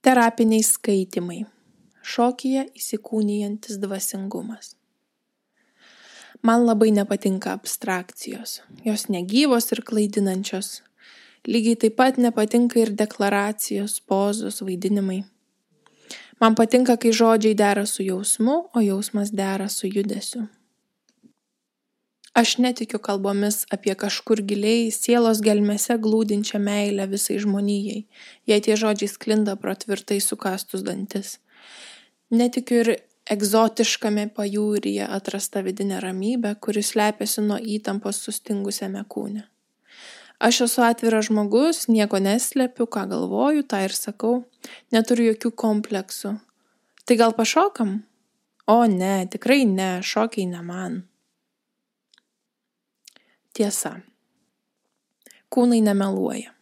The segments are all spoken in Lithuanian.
Terapiniai skaitimai. Šokyje įsikūnijantis dvasingumas. Man labai nepatinka abstrakcijos. Jos negyvos ir klaidinančios. Lygiai taip pat nepatinka ir deklaracijos, pozos, vaidinimai. Man patinka, kai žodžiai dera su jausmu, o jausmas dera su judesiu. Aš netikiu kalbomis apie kažkur giliai sielos gelmėse glūdinčią meilę visai žmonijai, jei tie žodžiai sklinda pro tvirtai sukastus dantis. Netikiu ir egzotiškame pajūryje atrasta vidinė ramybė, kuris slepiasi nuo įtampos sustingusiame kūne. Aš esu atviras žmogus, nieko neslepiu, ką galvoju, tą ir sakau, neturiu jokių kompleksų. Tai gal pašokam? O ne, tikrai ne, šokiai ne man. Tiesa. Kūnai nemeluoja.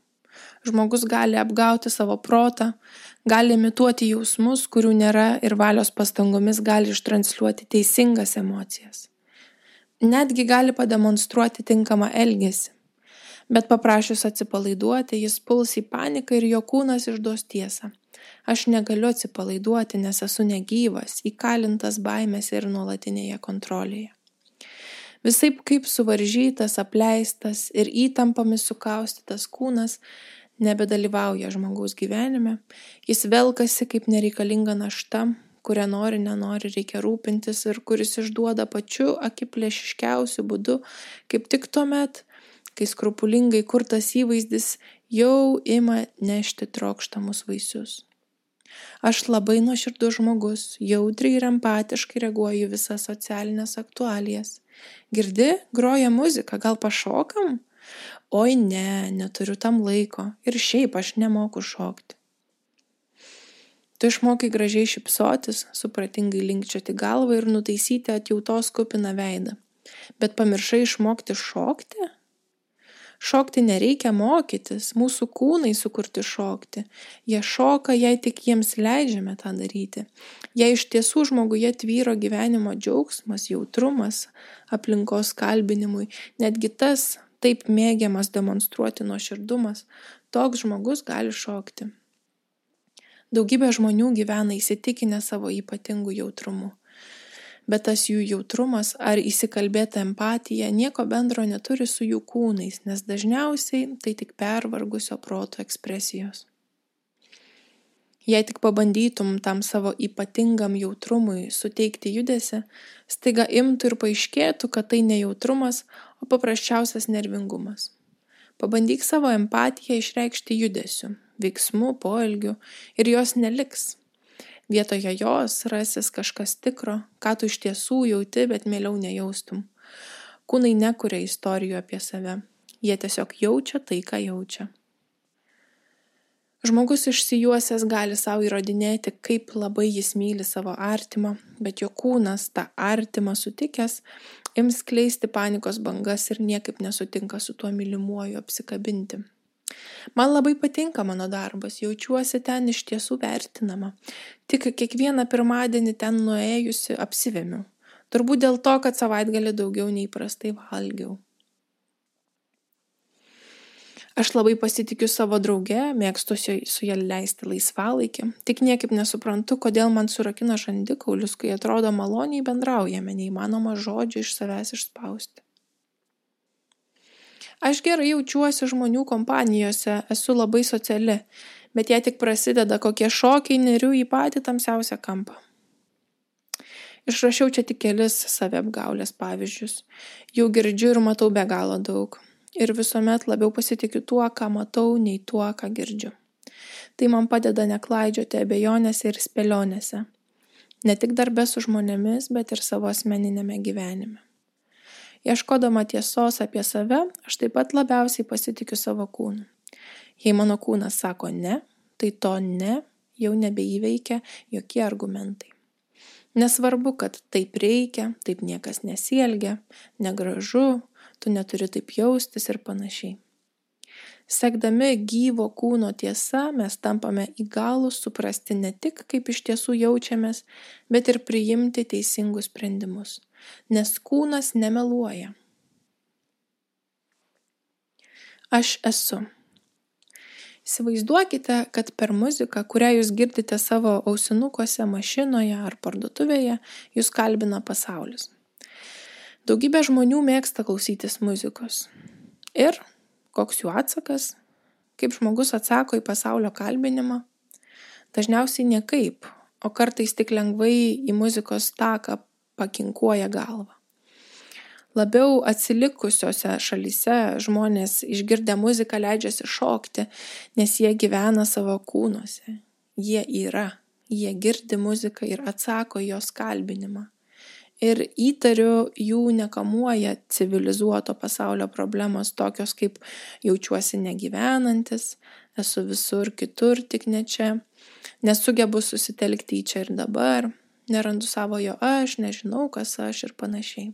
Žmogus gali apgauti savo protą, gali imituoti jausmus, kurių nėra ir valios pastangomis gali ištransliuoti teisingas emocijas. Netgi gali pademonstruoti tinkamą elgesį. Bet paprašius atsipalaiduoti, jis puls į paniką ir jo kūnas išduos tiesą. Aš negaliu atsipalaiduoti, nes esu negyvas, įkalintas baimėse ir nuolatinėje kontrolėje visaip kaip suvaržytas, apleistas ir įtampomis sukaustytas kūnas nebedalyvauja žmogaus gyvenime, jis velkasi kaip nereikalinga našta, kurią nori, nenori reikia rūpintis ir kuris išduoda pačiu akiplėšiškiausiu būdu, kaip tik tuomet, kai skrupulingai kurtas įvaizdis jau ima nešti trokštamus vaisius. Aš labai nuoširdus žmogus, jautriai ir empatiškai reaguoju visas socialinės aktualijas. Girdi, groja muzika, gal pašokam? Oi ne, neturiu tam laiko ir šiaip aš nemoku šokti. Tu išmokai gražiai šipsotis, supratingai linkčioti galvą ir nutaisyti atjautos kupiną veidą. Bet pamiršai išmokti šokti? Šokti nereikia mokytis, mūsų kūnai sukurti šokti. Jie šoka, jei tik jiems leidžiame tą daryti. Jei iš tiesų žmoguje tvyro gyvenimo džiaugsmas, jautrumas aplinkos kalbinimui, netgi tas taip mėgiamas demonstruoti nuoširdumas, toks žmogus gali šokti. Daugybė žmonių gyvena įsitikinę savo ypatingų jautrumų bet tas jų jautrumas ar įsikalbėta empatija nieko bendro neturi su jų kūnais, nes dažniausiai tai tik pervargusio proto ekspresijos. Jei tik pabandytum tam savo ypatingam jautrumui suteikti judesi, staiga imtų ir paaiškėtų, kad tai ne jautrumas, o paprasčiausias nervingumas. Pabandyk savo empatiją išreikšti judesiu, veiksmu, poelgiu ir jos neliks vietoje jos rasis kažkas tikro, ką tu iš tiesų jauti, bet mieliau nejaustum. Kūnai nekuria istorijų apie save, jie tiesiog jaučia tai, ką jaučia. Žmogus išsijuosęs gali savo įrodinėti, kaip labai jis myli savo artimą, bet jo kūnas tą artimą sutikęs ims kleisti panikos bangas ir niekaip nesutinka su tuo mylimuoju apsikabinti. Man labai patinka mano darbas, jaučiuosi ten iš tiesų vertinama. Tik kiekvieną pirmadienį ten nuėjusi apsivemiu. Turbūt dėl to, kad savaitgalį daugiau neįprastai valgiau. Aš labai pasitikiu savo drauge, mėgstu su ja leisti laisvalaikį, tik niekaip nesuprantu, kodėl man surakina žandikaulius, kai atrodo maloniai bendraujame, neįmanoma žodžių iš savęs išspausti. Aš gerai jaučiuosi žmonių kompanijose, esu labai sociali, bet jei tik prasideda kokie šokiai, neriu į patį tamsiausią kampą. Išrašiau čia tik kelis saviapgaulės pavyzdžius. Jau girdžiu ir matau be galo daug. Ir visuomet labiau pasitikiu tuo, ką matau, nei tuo, ką girdžiu. Tai man padeda neklaidžioti abejonėse ir spėlionėse. Ne tik darbė su žmonėmis, bet ir savo asmeninėme gyvenime. Ieškodama tiesos apie save, aš taip pat labiausiai pasitikiu savo kūnu. Jei mano kūnas sako ne, tai to ne jau nebeįveikia jokie argumentai. Nesvarbu, kad taip reikia, taip niekas nesielgia, negražu, tu neturi taip jaustis ir panašiai. Sekdami gyvo kūno tiesa, mes tampame įgalus suprasti ne tik, kaip iš tiesų jaučiamės, bet ir priimti teisingus sprendimus nes kūnas nemeluoja. Aš esu. Įsivaizduokite, kad per muziką, kurią jūs girdite savo ausinukuose, mašinoje ar parduotuvėje, jūs kalbina pasaulis. Daugybė žmonių mėgsta klausytis muzikos. Ir koks jų atsakas? Kaip žmogus atsako į pasaulio kalbinimą? Dažniausiai niekaip, o kartais tik lengvai į muzikos taką pakinkuoja galvą. Labiau atsilikusiose šalyse žmonės išgirdę muziką leidžiasi šokti, nes jie gyvena savo kūnuose. Jie yra, jie girdi muziką ir atsako jos kalbinimą. Ir įtariu, jų nekamuoja civilizuoto pasaulio problemos tokios kaip jaučiuosi negyvenantis, esu visur kitur, tik ne čia, nesugebu susitelkti į čia ir dabar, nerandu savojo aš, nežinau, kas aš ir panašiai.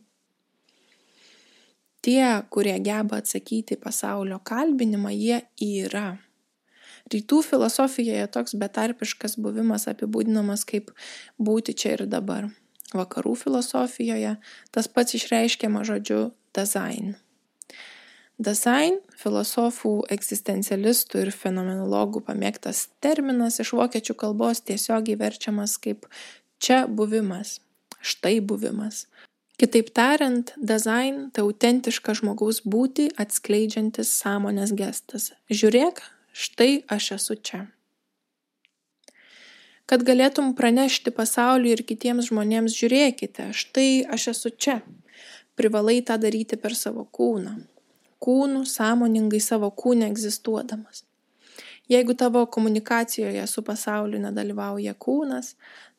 Tie, kurie geba atsakyti pasaulio kalbinimą, jie yra. Rytų filosofijoje toks betarpiškas buvimas apibūdinamas kaip būti čia ir dabar. Vakarų filosofijoje tas pats išreiškiama žodžiu design. Design filosofų, egzistencialistų ir fenomenologų pamėgtas terminas iš vokiečių kalbos tiesiogiai verčiamas kaip čia buvimas, štai buvimas. Kitaip tariant, design tai autentiška žmogaus būti atskleidžiantis sąmonės gestas. Žiūrėk, štai aš esu čia. Kad galėtum pranešti pasauliu ir kitiems žmonėms, žiūrėkite, štai aš esu čia. Privalai tą daryti per savo kūną. Kūnų sąmoningai savo kūne egzistuodamas. Jeigu tavo komunikacijoje su pasauliu nedalyvauja kūnas,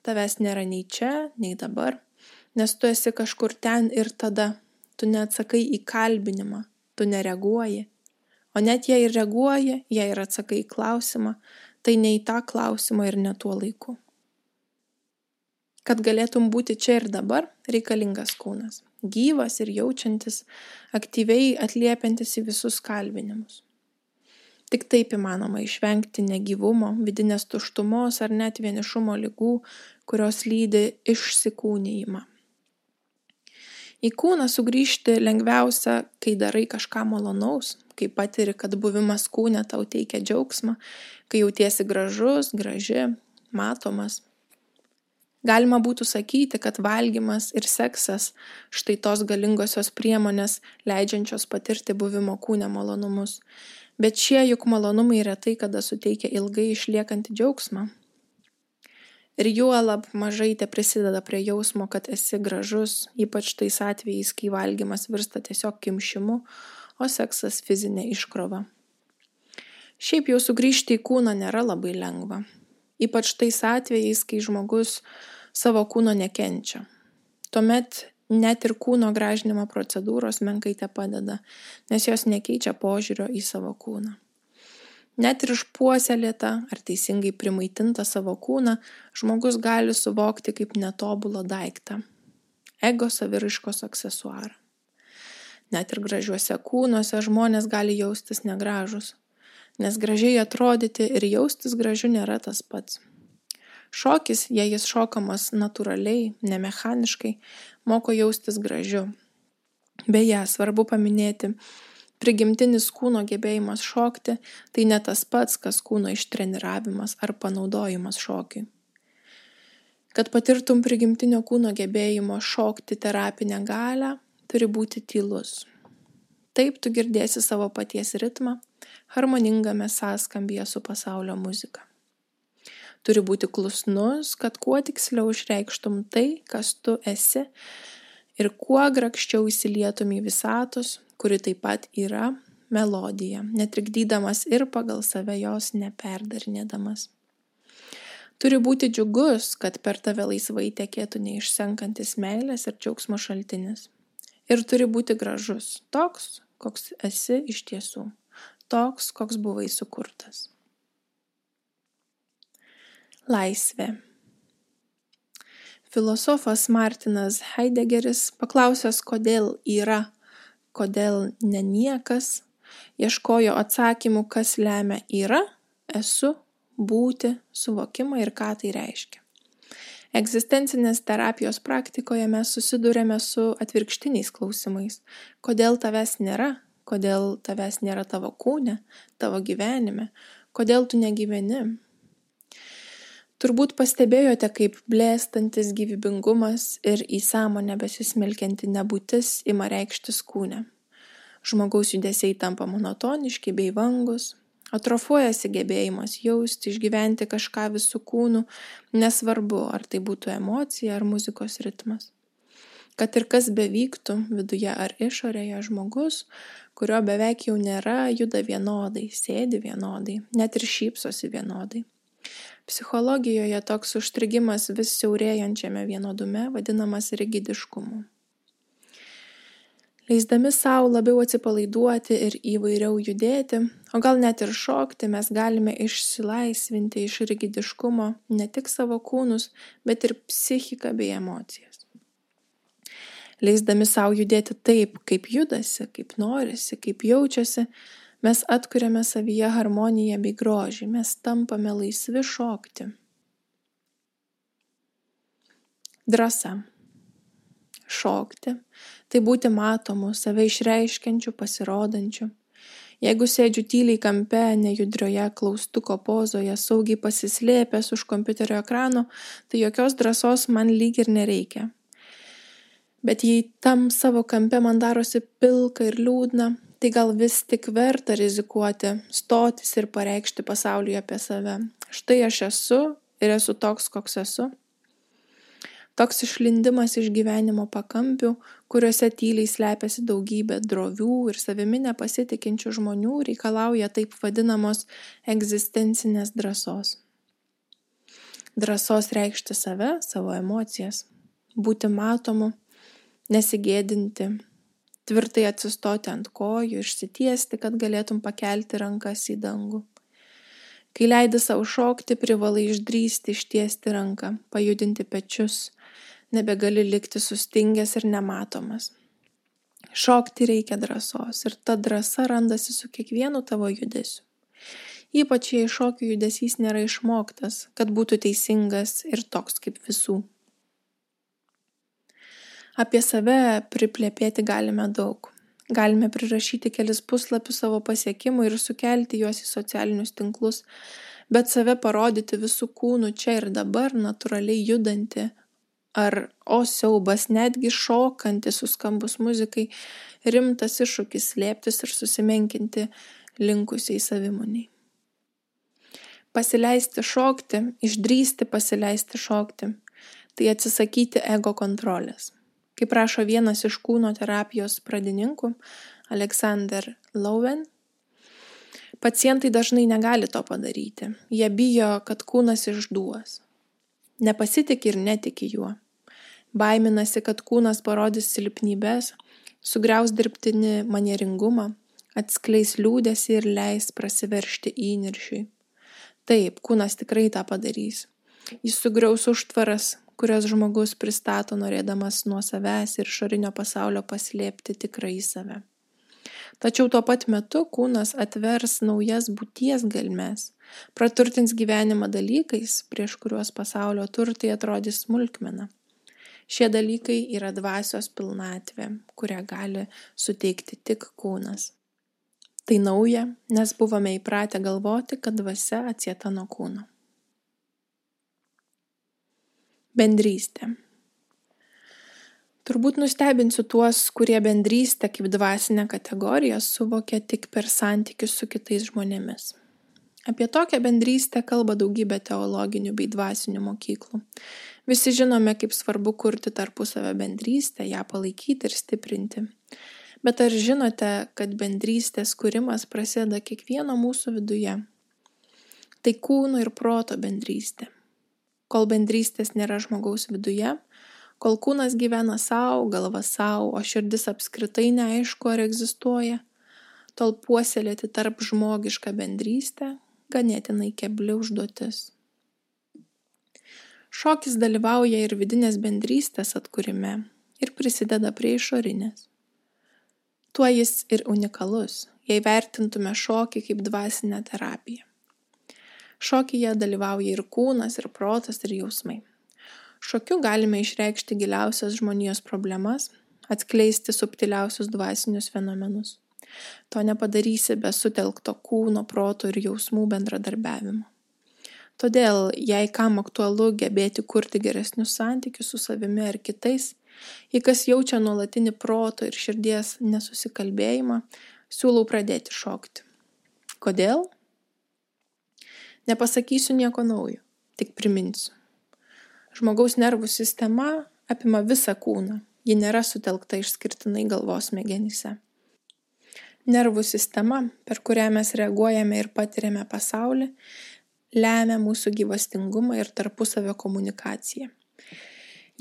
tavęs nėra nei čia, nei dabar, nes tu esi kažkur ten ir tada, tu neatsakai į kalbinimą, tu nereaguoji. O net jei ir reaguoji, jei ir atsakai į klausimą, tai ne į tą klausimą ir ne tuo laiku. Kad galėtum būti čia ir dabar, reikalingas kūnas. Gyvas ir jaučiantis, aktyviai atliepiantis į visus kalbinimus. Tik taip įmanoma išvengti negyvumo, vidinės tuštumos ar net vienišumo lygų, kurios lydi išsikūnyjimą. Į kūną sugrįžti lengviausia, kai darai kažką malonaus, kai patiri, kad buvimas kūne tau teikia džiaugsmą, kai jautiesi gražus, graži, matomas. Galima būtų sakyti, kad valgymas ir seksas štai tos galingosios priemonės, leidžiančios patirti buvimo kūne malonumus, bet šie juk malonumai retai kada suteikia ilgai išliekantį džiaugsmą. Ir juolab mažai te prisideda prie jausmo, kad esi gražus, ypač tais atvejais, kai valgymas virsta tiesiog kimšimu, o seksas fizinė iškrova. Šiaip jau sugrįžti į kūną nėra labai lengva. Ypač tais atvejais, kai žmogus savo kūno nekenčia. Tuomet net ir kūno gražinimo procedūros menkai te padeda, nes jos nekeičia požiūrio į savo kūną. Net ir išpuoselėtą ar teisingai primaitintą savo kūną žmogus gali suvokti kaip netobulą daiktą - ego saviraiškos aksesuarą. Net ir gražiuose kūnuose žmonės gali jaustis negražus, nes gražiai atrodyti ir jaustis gražiu nėra tas pats. Šokis, jei jis šokamas natūraliai, nemechaniškai, moko jaustis gražiu. Beje, svarbu paminėti, prigimtinis kūno gebėjimas šokti tai ne tas pats, kas kūno ištreniravimas ar panaudojimas šokiui. Kad patirtum prigimtinio kūno gebėjimo šokti terapinę galę, turi būti tylus. Taip tu girdėsi savo paties ritmą harmoningame sąskambyje su pasaulio muzika turi būti klusnus, kad kuo tiksliau išreikštum tai, kas tu esi ir kuo grakščiau įsilietum į visatos, kuri taip pat yra melodija, netrikdydamas ir pagal save jos neperdarinėdamas. Turi būti džiugus, kad per tave laisvai tekėtų neišsenkantis meilės ir džiaugsmo šaltinis. Ir turi būti gražus, toks, koks esi iš tiesų, toks, koks buvai sukurtas. Laisvė. Filosofas Martinas Heideggeris, paklausęs, kodėl yra, kodėl ne niekas, ieškojo atsakymų, kas lemia yra, esu, būti, suvokimą ir ką tai reiškia. Egzistencinės terapijos praktikoje mes susidurėme su atvirkštiniais klausimais. Kodėl tavęs nėra, kodėl tavęs nėra tavo kūne, tavo gyvenime, Kodėl tu negyveni? Turbūt pastebėjote, kaip blėstantis gyvybingumas ir į sąmonę besismelkianti nebūtis ima reikštis kūne. Žmogaus judesiai tampa monotoniški bei vangus, atrofuojasi gebėjimas jausti, išgyventi kažką visų kūnų, nesvarbu, ar tai būtų emocija ar muzikos ritmas. Kad ir kas bevyktų, viduje ar išorėje žmogus, kurio beveik jau nėra, juda vienodai, sėdi vienodai, net ir šypsosi vienodai. Psichologijoje toks užstrigimas vis siaurėjančiame vienodume vadinamas rigidiškumu. Leisdami savo labiau atsipalaiduoti ir įvairiau judėti, o gal net ir šokti, mes galime išsilaisvinti iš rigidiškumo ne tik savo kūnus, bet ir psichiką bei emocijas. Leisdami savo judėti taip, kaip judasi, kaip norisi, kaip jaučiasi, mes atkuriame savyje harmoniją bei grožį, mes tampame laisvi šokti. Drasa. Šokti - tai būti matomu, save išreiškiančiu, pasirodančiu. Jeigu sėdžiu tyliai kampe, nejudrioje klaustuko pozoje, saugiai pasislėpęs už kompiuterio ekrano, tai jokios drąsos man lyg ir nereikia. Bet jei tam savo kampe man darosi pilka ir liūdna, tai gal vis tik verta rizikuoti stotis ir pareikšti pasauliui apie save. Štai aš esu ir esu toks koks esu. Toks išlindimas iš gyvenimo pakampių kuriuose tyliai slepiasi daugybė drovių ir savimi nepasitikinčių žmonių reikalauja taip vadinamos egzistencinės drąsos. Drąsos reikšti save savo emocijas būti matomu nesigėdinti tvirtai atsistoti ant kojų, išsitiesti, kad galėtum pakelti rankas į dangų. Kai leidi savo šokti, privalai išdrysti, ištiesti ranką, pajudinti pečius, nebegali likti sustingęs ir nematomas. Šokti reikia drąsos ir ta drąsa randasi su kiekvienu tavo judesiu. Ypač jei šokių judesys nėra išmoktas, kad būtų teisingas ir toks kaip visų. Apie save priplepėti galime daug. Galime prirašyti kelis puslapius savo pasiekimų ir sukelti juos į socialinius tinklus, bet save parodyti visų kūnų čia ir dabar, natūraliai judanti, ar, o siaubas, netgi šokanti suskambus muzikai, rimtas iššūkis slėptis ir susimenkinti linkusiai savimoniai. Pasileisti šokti, išdrysti pasileisti šokti, tai atsisakyti ego kontrolės kaip rašo vienas iš kūno terapijos pradininkų Alexander Lowen, pacientai dažnai negali to padaryti. Jie bijo, kad kūnas išduos. Nepasitik ir netiki juo. Baiminasi, kad kūnas parodys silpnybės, sugriaus dirbtinį manieringumą, atskleis liūdėsi ir leis prasiveršti įniršiui. Taip, kūnas tikrai tą padarys. Jis sugriaus užtvaras, kurias žmogus pristato norėdamas nuo savęs ir išorinio pasaulio paslėpti tikrąjį save. Tačiau tuo pat metu kūnas atvers naujas būties gelmes, praturtins gyvenimą dalykais, prieš kuriuos pasaulio turtai atrodys smulkmena. Šie dalykai yra dvasios pilnatvė, kurią gali suteikti tik kūnas. Tai nauja, nes buvome įpratę galvoti, kad dvasia atsieta nuo kūno. Bendrystė. Turbūt nustebinsiu tuos, kurie bendrystę kaip dvasinę kategoriją suvokia tik per santykius su kitais žmonėmis. Apie tokią bendrystę kalba daugybė teologinių bei dvasinių mokyklų. Visi žinome, kaip svarbu kurti tarpusavę bendrystę, ją palaikyti ir stiprinti. Bet ar žinote, kad bendrystės kūrimas prasideda kiekvieno mūsų viduje? Tai kūno ir proto bendrystė kol bendrystės nėra žmogaus viduje, kol kūnas gyvena savo, galva savo, o širdis apskritai neaišku, ar egzistuoja, tol puoselėti tarp žmogišką bendrystę ganėtinai kebli užduotis. Šokis dalyvauja ir vidinės bendrystės atkūrime ir prisideda prie išorinės. Tuo jis ir unikalus, jei vertintume šokį kaip dvasinę terapiją. Šokyje dalyvauja ir kūnas, ir protas, ir jausmai. Šokiu galime išreikšti giliausias žmonijos problemas, atskleisti subtiliausius dvasinius fenomenus. To nepadarysi be sutelkto kūno, proto ir jausmų bendradarbiavimo. Todėl, jei kam aktualu gebėti kurti geresnius santykius su savimi ar kitais, jei kas jaučia nuolatinį proto ir širdies nesusikalbėjimą, siūlau pradėti šokti. Kodėl? Nepasakysiu nieko naujo, tik priminsiu. Žmogaus nervų sistema apima visą kūną, ji nėra sutelkta išskirtinai galvos smegenyse. Nervų sistema, per kurią mes reaguojame ir patiriame pasaulį, lemia mūsų gyvastingumą ir tarpusavio komunikaciją.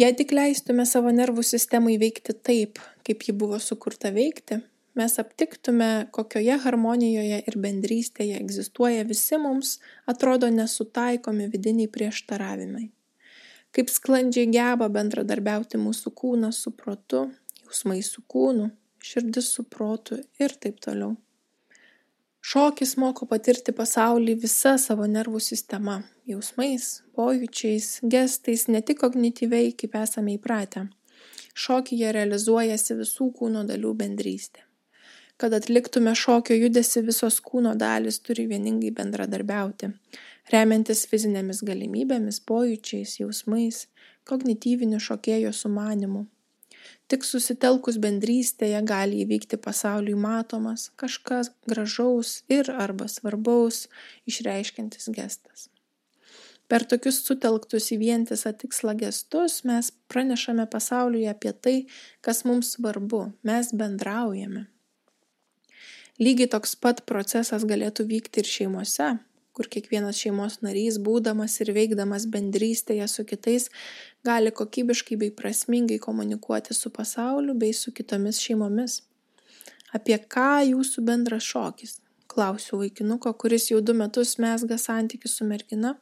Jei tik leistume savo nervų sistemai veikti taip, kaip ji buvo sukurta veikti, mes aptiktume, kokioje harmonijoje ir bendrystėje egzistuoja visi mums atrodo nesutaikomi vidiniai prieštaravimai kaip sklandžiai geba bendradarbiauti mūsų kūnas su protu, jausmai su kūnu, širdis su protu ir taip toliau. Šokis moko patirti pasaulį visa savo nervų sistema - jausmais, pojūčiais, gestais, ne tik kognityviai, kaip esame įpratę. Šokyje realizuojasi visų kūno dalių bendrystė. Kad atliktume šokio judesi, visos kūno dalis turi vieningai bendradarbiauti remiantis fizinėmis galimybėmis, pojūčiais, jausmais, kognityviniu šokėjo sumanimu. Tik susitelkus bendrystėje gali įvykti pasauliui matomas kažkas gražaus ir arba svarbaus išreiškiantis gestas. Per tokius sutelktus į vientisą tikslą gestus mes pranešame pasauliui apie tai, kas mums svarbu, mes bendraujame. Lygiai toks pat procesas galėtų vykti ir šeimose, kur kiekvienas šeimos narys, būdamas ir veikdamas bendrystėje su kitais, gali kokybiškai bei prasmingai komunikuoti su pasauliu bei su kitomis šeimomis. Apie ką jūsų bendras šokis? Klausiu vaikinuko, kuris jau du metus mesga santykių su mergina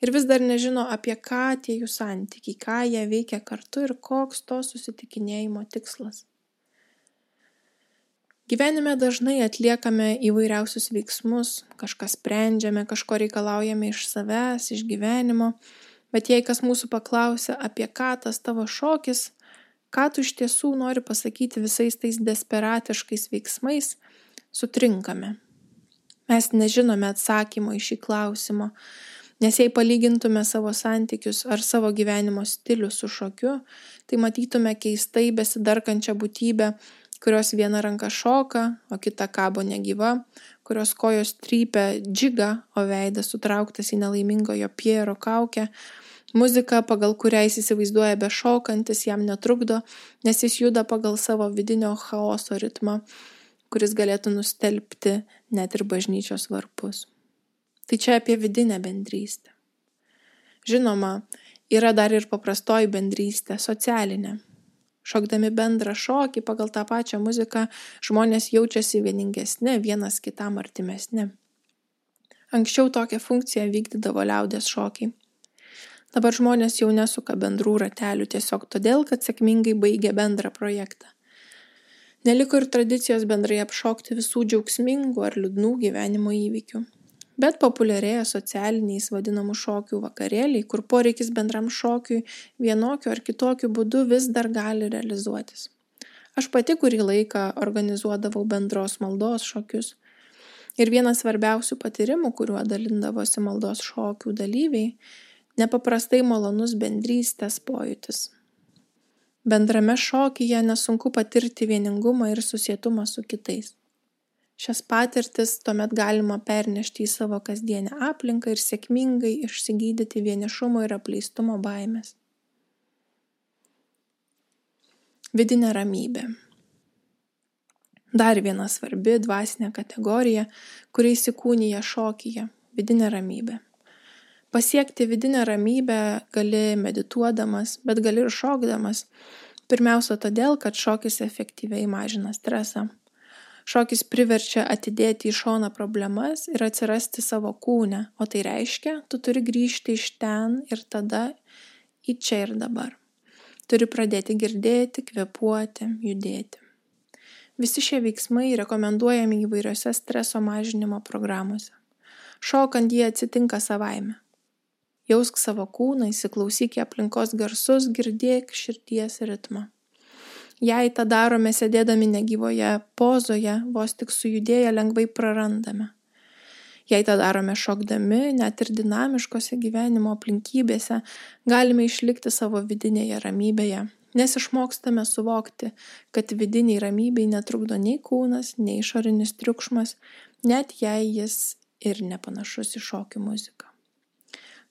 ir vis dar nežino, apie ką tie jų santykiai, ką jie veikia kartu ir koks to susitikinėjimo tikslas. Gyvenime dažnai atliekame įvairiausius veiksmus, kažką sprendžiame, kažko reikalaujame iš savęs, iš gyvenimo, bet jei kas mūsų paklausia, apie ką tas tavo šokis, ką tu iš tiesų nori pasakyti visais tais desperatiškais veiksmais, sutrinkame. Mes nežinome atsakymo į šį klausimą, nes jei palygintume savo santykius ar savo gyvenimo stilių su šokiu, tai matytume keistai besidarkančią būtybę, kurios viena ranka šoka, o kita kabo negyva, kurios kojos trypia džigą, o veidas sutrauktas į nelaimingojo Piero kaukę. Muzika, pagal kurią jis įsivaizduoja bešokantis, jam netrukdo, nes jis juda pagal savo vidinio chaoso ritmą, kuris galėtų nustelbti net ir bažnyčios varpus. Tai čia apie vidinę bendrystę. Žinoma, yra dar ir paprastoji bendrystė, socialinė. Šokdami bendrą šokį pagal tą pačią muziką žmonės jaučiasi vieningesni, vienas kitam artimesni. Anksčiau tokią funkciją vykdydavo liaudės šokiai. Dabar žmonės jau nesuka bendrų ratelių tiesiog todėl, kad sėkmingai baigė bendrą projektą. Neliko ir tradicijos bendrai apšokti visų džiaugsmingų ar liūdnų gyvenimo įvykių bet populiarėja socialiniais vadinamų šokių vakarėliai, kur poreikis bendram šokiui vienokiu ar kitokiu būdu vis dar gali realizuotis. Aš pati kurį laiką organizuodavau bendros maldos šokius. Ir vienas svarbiausių patyrimų, kuriuo dalindavosi maldos šokių dalyviai, nepaprastai malonus bendrystės pojūtis. Bendrame šokyje nesunku patirti vieningumą ir susietumą su kitais. Šias patirtis tuomet galima pernešti į savo kasdienę aplinką ir sėkmingai išsigydyti vienišumo ir apleistumo baimės. Vidinė ramybė. Dar viena svarbi dvasinė kategorija, kuri įsikūnyja šokyje - vidinė ramybė. Pasiekti vidinę ramybę gali medituodamas, bet gali ir šokdamas. Pirmiausia todėl, kad šokis efektyviai mažina stresą Šokis priverčia atidėti į šoną problemas ir atsirasti savo kūne, o tai reiškia, tu turi grįžti iš ten ir tada į čia ir dabar. Turi pradėti girdėti, kvepuoti, judėti. Visi šie veiksmai rekomenduojami įvairiose streso mažinimo programuose. Šokant jie atsitinka savaime. Jausk savo kūną, įsiklausyk į aplinkos garsus, girdėk širdies ritmą. Jei tą darome sėdėdami negyvoje pozoje, vos tik sujudėję lengvai prarandame. Jei tą darome šokdami, net ir dinamiškose gyvenimo aplinkybėse, galime išlikti savo vidinėje ramybėje, nes išmokstame suvokti, kad vidiniai ramybei netrukdo nei kūnas, nei išorinis triukšmas, net jei jis ir nepanašus į šokių muziką.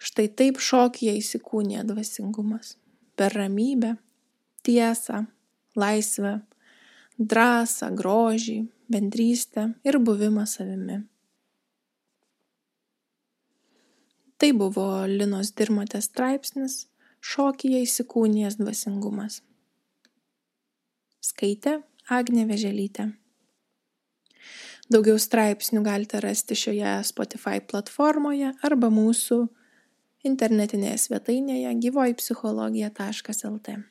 Štai taip šokyje įsikūnė dvasingumas. Per ramybę, tiesą, laisvę, drąsą, grožį, bendrystę ir buvimą savimi. Tai buvo Linos Dirmotės straipsnis Šokyje įsikūnijęs dvasingumas. Skaitė Agne Veželytė. Daugiau straipsnių galite rasti šioje Spotify platformoje arba mūsų internetinėje svetainėje gyvojpsichologija.lt.